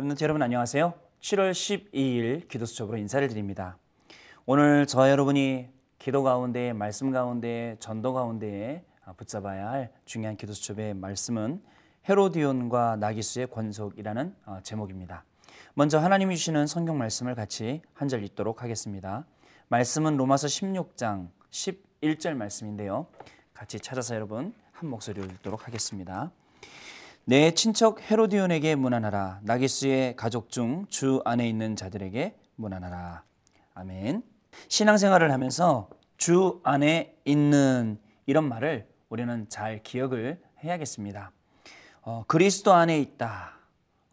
랩런트 여러분 안녕하세요. 7월 12일 기도 수첩으로 인사를 드립니다. 오늘 저 여러분이 기도 가운데 말씀 가운데 전도 가운데 붙잡아야 할 중요한 기도 수첩의 말씀은 헤로디온과 나기스의 권속이라는 어, 제목입니다. 먼저 하나님이 주시는 성경 말씀을 같이 한 절 읽도록 하겠습니다. 말씀은 로마서 16장 11절 말씀인데요. 같이 찾아서 여러분 한 목소리로 읽도록 하겠습니다. 내 친척 헤로디온에게 문안하라. 나기스의 가족 중 주 안에 있는 자들에게 문안하라. 아멘. 신앙생활을 하면서 주 안에 있는 이런 말을 우리는 잘 기억을 해야겠습니다. 어, 그리스도 안에 있다.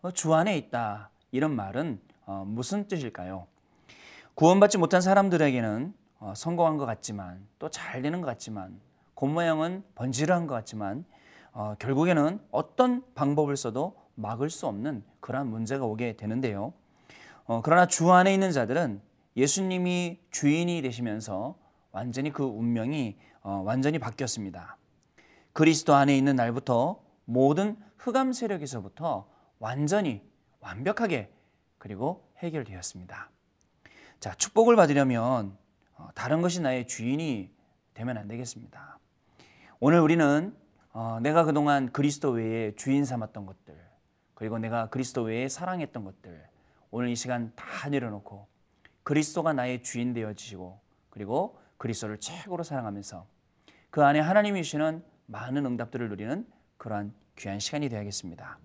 어, 주 안에 있다. 이런 말은 어, 무슨 뜻일까요? 구원받지 못한 사람들에게는 어, 성공한 것 같지만 또 잘 되는 것 같지만 겉모양은 번지르한 것 같지만 어, 결국에는 어떤 방법을 써도 막을 수 없는 그러한 문제가 오게 되는데요. 어, 그러나 주 안에 있는 자들은 예수님이 주인이 되시면서 완전히 그 운명이 어, 완전히 바뀌었습니다. 그리스도 안에 있는 날부터 모든 흑암 세력에서부터 완전히 완벽하게 그리고 해결되었습니다. 자, 축복을 받으려면 어, 다른 것이 나의 주인이 되면 안 되겠습니다. 오늘 우리는 어, 내가 그동안 그리스도 외에 주인 삼았던 것들, 그리고 내가 그리스도 외에 사랑했던 것들, 오늘 이 시간 다 내려놓고 그리스도가 나의 주인 되어지시고, 그리고 그리스도를 최고로 사랑하면서 그 안에 하나님이 주시는 많은 응답들을 누리는 그러한 귀한 시간이 되어야겠습니다.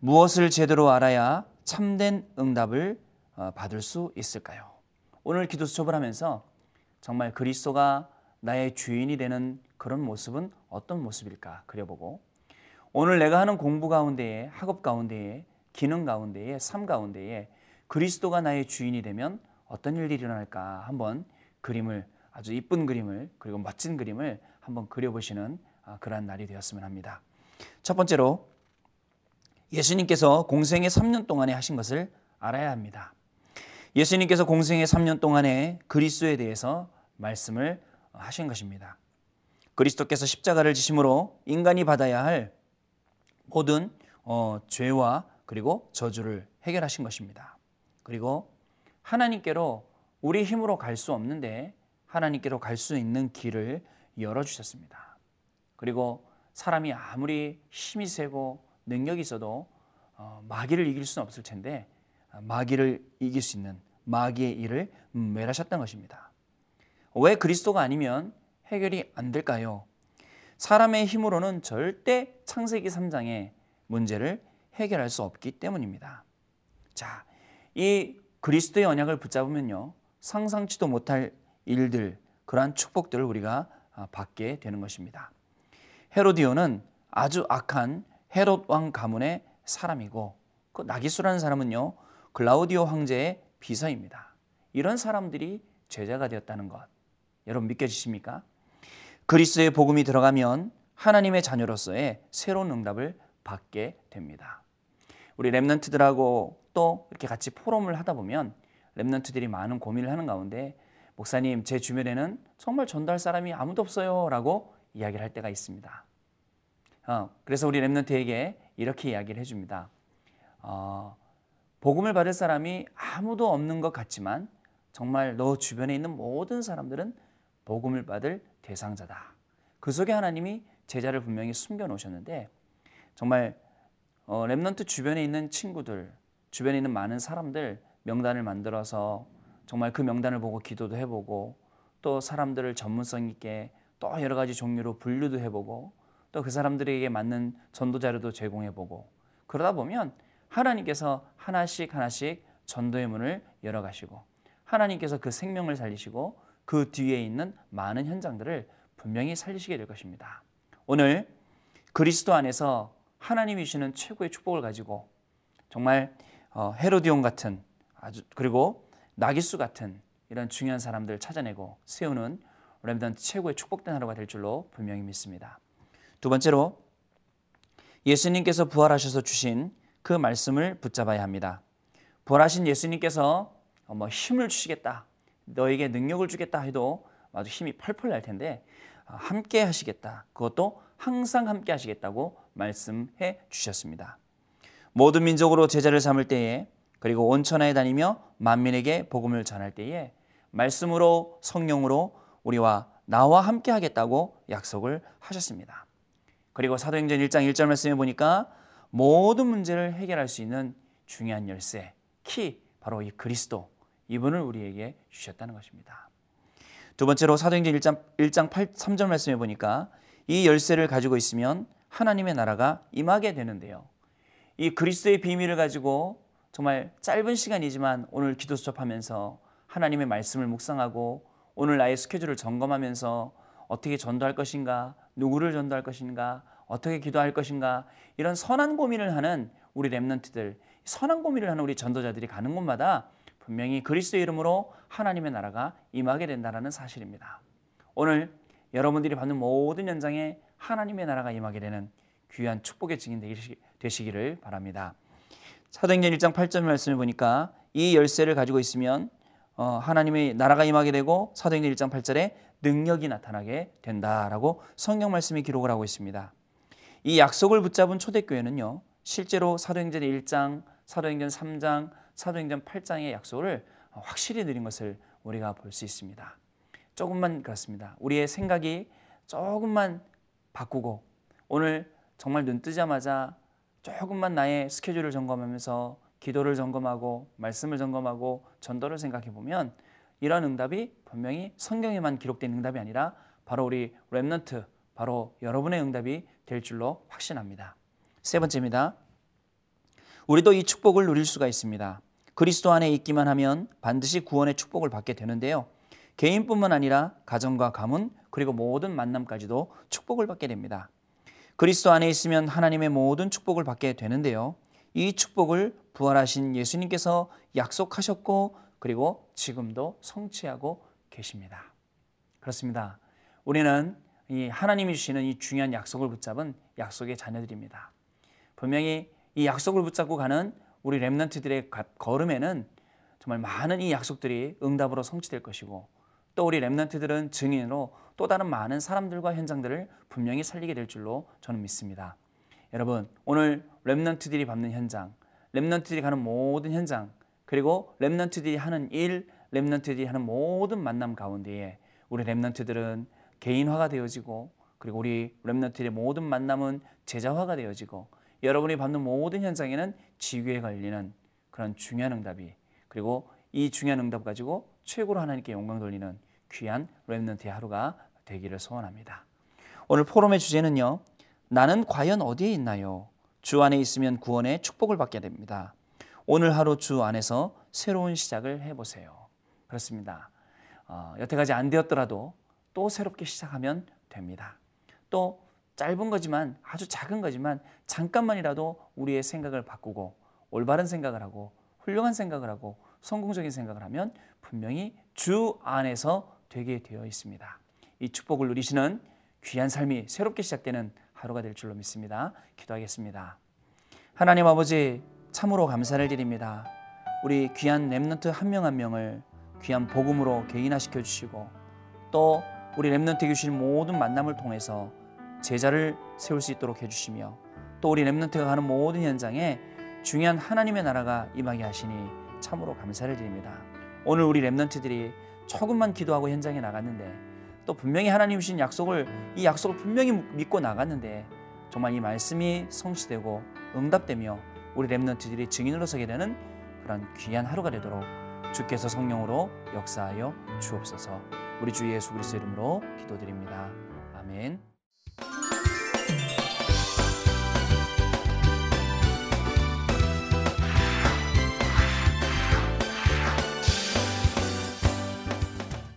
무엇을 제대로 알아야 참된 응답을 어, 받을 수 있을까요? 오늘 기도 수첩을 하면서 정말 그리스도가 나의 주인이 되는 그런 모습은 어떤 모습일까 그려보고 오늘 내가 하는 공부 가운데에 학업 가운데에 기능 가운데에 삶 가운데에 그리스도가 나의 주인이 되면 어떤 일들이 일어날까 한번 그림을 아주 이쁜 그림을 그리고 멋진 그림을 한번 그려보시는 아, 그러한 날이 되었으면 합니다. 첫 번째로 예수님께서 공생의 3년 동안에 하신 것을 알아야 합니다. 예수님께서 공생의 3년 동안에 그리스도에 대해서 말씀을 하신 것입니다. 그리스도께서 십자가를 지심으로 인간이 받아야 할 모든 어, 죄와 그리고 저주를 해결하신 것입니다. 그리고 하나님께로 우리 힘으로 갈 수 없는데 하나님께로 갈 수 있는 길을 열어주셨습니다. 그리고 사람이 아무리 힘이 세고 능력이 있어도 어, 마귀를 이길 수는 없을 텐데 어, 마귀를 이길 수 있는 마귀의 일을 멸하셨던 것입니다. 왜 그리스도가 아니면 해결이 안 될까요? 사람의 힘으로는 절대 창세기 3장의 문제를 해결할 수 없기 때문입니다. 자, 이 그리스도의 언약을 붙잡으면요. 상상치도 못할 일들, 그러한 축복들을 우리가 아, 받게 되는 것입니다. 헤로디오는 아주 악한 헤롯 왕 가문의 사람이고 그 나기수라는 사람은요. 글라우디오 황제의 비서입니다. 이런 사람들이 제자가 되었다는 것. 여러분 믿겨지십니까? 그리스의 복음이 들어가면 하나님의 자녀로서의 새로운 응답을 받게 됩니다. 우리 랩런트들하고 또 이렇게 같이 포럼을 하다 보면 랩런트들이 많은 고민을 하는 가운데 목사님 제 주변에는 정말 전도할 사람이 아무도 없어요라고 이야기를 할 때가 있습니다. 어, 그래서 우리 랩런트에게 이렇게 이야기를 해줍니다. 어, 복음을 받을 사람이 아무도 없는 것 같지만 정말 너 주변에 있는 모든 사람들은 복음을 받을 대상자다. 그 속에 하나님이 제자를 분명히 숨겨 놓으셨는데 정말 어, 랩런트 주변에 있는 친구들, 주변에 있는 많은 사람들 명단을 만들어서 정말 그 명단을 보고 기도도 해보고 또 사람들을 전문성 있게 또 여러 가지 종류로 분류도 해보고 또 그 사람들에게 맞는 전도 자료도 제공해보고 그러다 보면 하나님께서 하나씩 하나씩 전도의 문을 열어가시고 하나님께서 그 생명을 살리시고 그 뒤에 있는 많은 현장들을 분명히 살리시게 될 것입니다. 오늘 그리스도 안에서 하나님이 주시는 최고의 축복을 가지고 정말 어, 헤로디온 같은 아주 그리고 나기수 같은 이런 중요한 사람들을 찾아내고 세우는 렘던 최고의 축복된 하루가 될 줄로 분명히 믿습니다. 두 번째로 예수님께서 부활하셔서 주신 그 말씀을 붙잡아야 합니다. 부활하신 예수님께서 뭐 힘을 주시겠다. 너에게 능력을 주겠다 해도 아주 힘이 펄펄 날 텐데 아, 함께 하시겠다. 그것도 항상 함께 하시겠다고 말씀해 주셨습니다. 모든 민족으로 제자를 삼을 때에 그리고 온 천하에 다니며 만민에게 복음을 전할 때에 말씀으로 성령으로 우리와 나와 함께 하겠다고 약속을 하셨습니다. 그리고 사도행전 1장 1절 말씀에 보니까 모든 문제를 해결할 수 있는 중요한 열쇠, 키, 바로 이 그리스도, 이분을 우리에게 주셨다는 것입니다. 두 번째로 사도행전 1장, 1장 8, 3절 말씀에 보니까 이 열쇠를 가지고 있으면 하나님의 나라가 임하게 되는데요. 이 그리스도의 비밀을 가지고 정말 짧은 시간이지만 오늘 기도 수첩하면서 하나님의 말씀을 묵상하고 오늘 나의 스케줄을 점검하면서 어떻게 전도할 것인가, 누구를 전도할 것인가, 어떻게 기도할 것인가 이런 선한 고민을 하는 우리 렘넌트들, 선한 고민을 하는 우리 전도자들이 가는 곳마다 분명히 그리스도의 이름으로 하나님의 나라가 임하게 된다는 사실입니다. 오늘 여러분들이 받는 모든 현장에 하나님의 나라가 임하게 되는 귀한 축복의 증인 되시기를 바랍니다. 사도행전 1장 8절 말씀을 보니까 이 열쇠를 가지고 있으면 어, 하나님의 나라가 임하게 되고 사도행전 1장 8절에 능력이 나타나게 된다라고 성경 말씀이 기록을 하고 있습니다. 이 약속을 붙잡은 초대교회는요. 실제로 사도행전 1장, 사도행전 3장, 사도행전 8장의 약속을 확실히 드린 것을 우리가 볼 수 있습니다. 조금만 그렇습니다. 우리의 생각이 조금만 바꾸고 오늘 정말 눈 뜨자마자 조금만 나의 스케줄을 점검하면서 기도를 점검하고 말씀을 점검하고 전도를 생각해 보면 이런 응답이 분명히 성경에만 기록된 응답이 아니라 바로 우리 렘넌트 바로 여러분의 응답이 될 줄로 확신합니다. 세 번째입니다. 우리도 이 축복을 누릴 수가 있습니다. 그리스도 안에 있기만 하면 반드시 구원의 축복을 받게 되는데요. 개인뿐만 아니라 가정과 가문 그리고 모든 만남까지도 축복을 받게 됩니다. 그리스도 안에 있으면 하나님의 모든 축복을 받게 되는데요. 이 축복을 부활하신 예수님께서 약속하셨고 그리고 지금도 성취하고 계십니다. 그렇습니다. 우리는 이 하나님이 주시는 이 중요한 약속을 붙잡은 약속의 자녀들입니다. 분명히 이 약속을 붙잡고 가는 우리 렘넌트들의 걸음에는 정말 많은 이 약속들이 응답으로 성취될 것이고 또 우리 렘넌트들은 증인으로 또 다른 많은 사람들과 현장들을 분명히 살리게 될 줄로 저는 믿습니다. 여러분 오늘 렘넌트들이 밟는 현장, 렘넌트들이 가는 모든 현장, 그리고 렘넌트들이 하는 일, 렘넌트들이 하는 모든 만남 가운데에 우리 렘넌트들은 개인화가 되어지고 그리고 우리 렘넌트의 모든 만남은 제자화가 되어지고 여러분이 받는 모든 현장에는 지귀에 걸리는 그런 중요한 응답이 그리고 이 중요한 응답 가지고 최고로 하나님께 영광 돌리는 귀한 렘넌트의 하루가 되기를 소원합니다. 오늘 포럼의 주제는요. 나는 과연 어디에 있나요? 주 안에 있으면 구원의 축복을 받게 됩니다. 오늘 하루 주 안에서 새로운 시작을 해보세요. 그렇습니다. 어, 여태까지 안 되었더라도 또 새롭게 시작하면 됩니다. 또 짧은 거지만 아주 작은 거지만 잠깐만이라도 우리의 생각을 바꾸고 올바른 생각을 하고 훌륭한 생각을 하고 성공적인 생각을 하면 분명히 주 안에서 되게 되어 있습니다. 이 축복을 누리시는 귀한 삶이 새롭게 시작되는 하루가 될 줄로 믿습니다. 기도하겠습니다. 하나님 아버지 참으로 감사를 드립니다. 우리 귀한 렘넌트 한 명 한 명을 귀한 복음으로 개인화시켜 주시고 또 우리 렘넌트 주신 모든 만남을 통해서 제자를 세울 수 있도록 해주시며 또 우리 렘넌트가 가는 모든 현장에 중요한 하나님의 나라가 임하게 하시니 참으로 감사를 드립니다. 오늘 우리 렘넌트들이 조금만 기도하고 현장에 나갔는데 또 분명히 하나님 주신 약속을 이 약속을 분명히 믿고 나갔는데 정말 이 말씀이 성취되고 응답되며 우리 렘넌트들이 증인으로 서게 되는 그런 귀한 하루가 되도록 주께서 성령으로 역사하여 주옵소서. 우리 주 예수 그리스도 이름으로 기도드립니다. 아멘.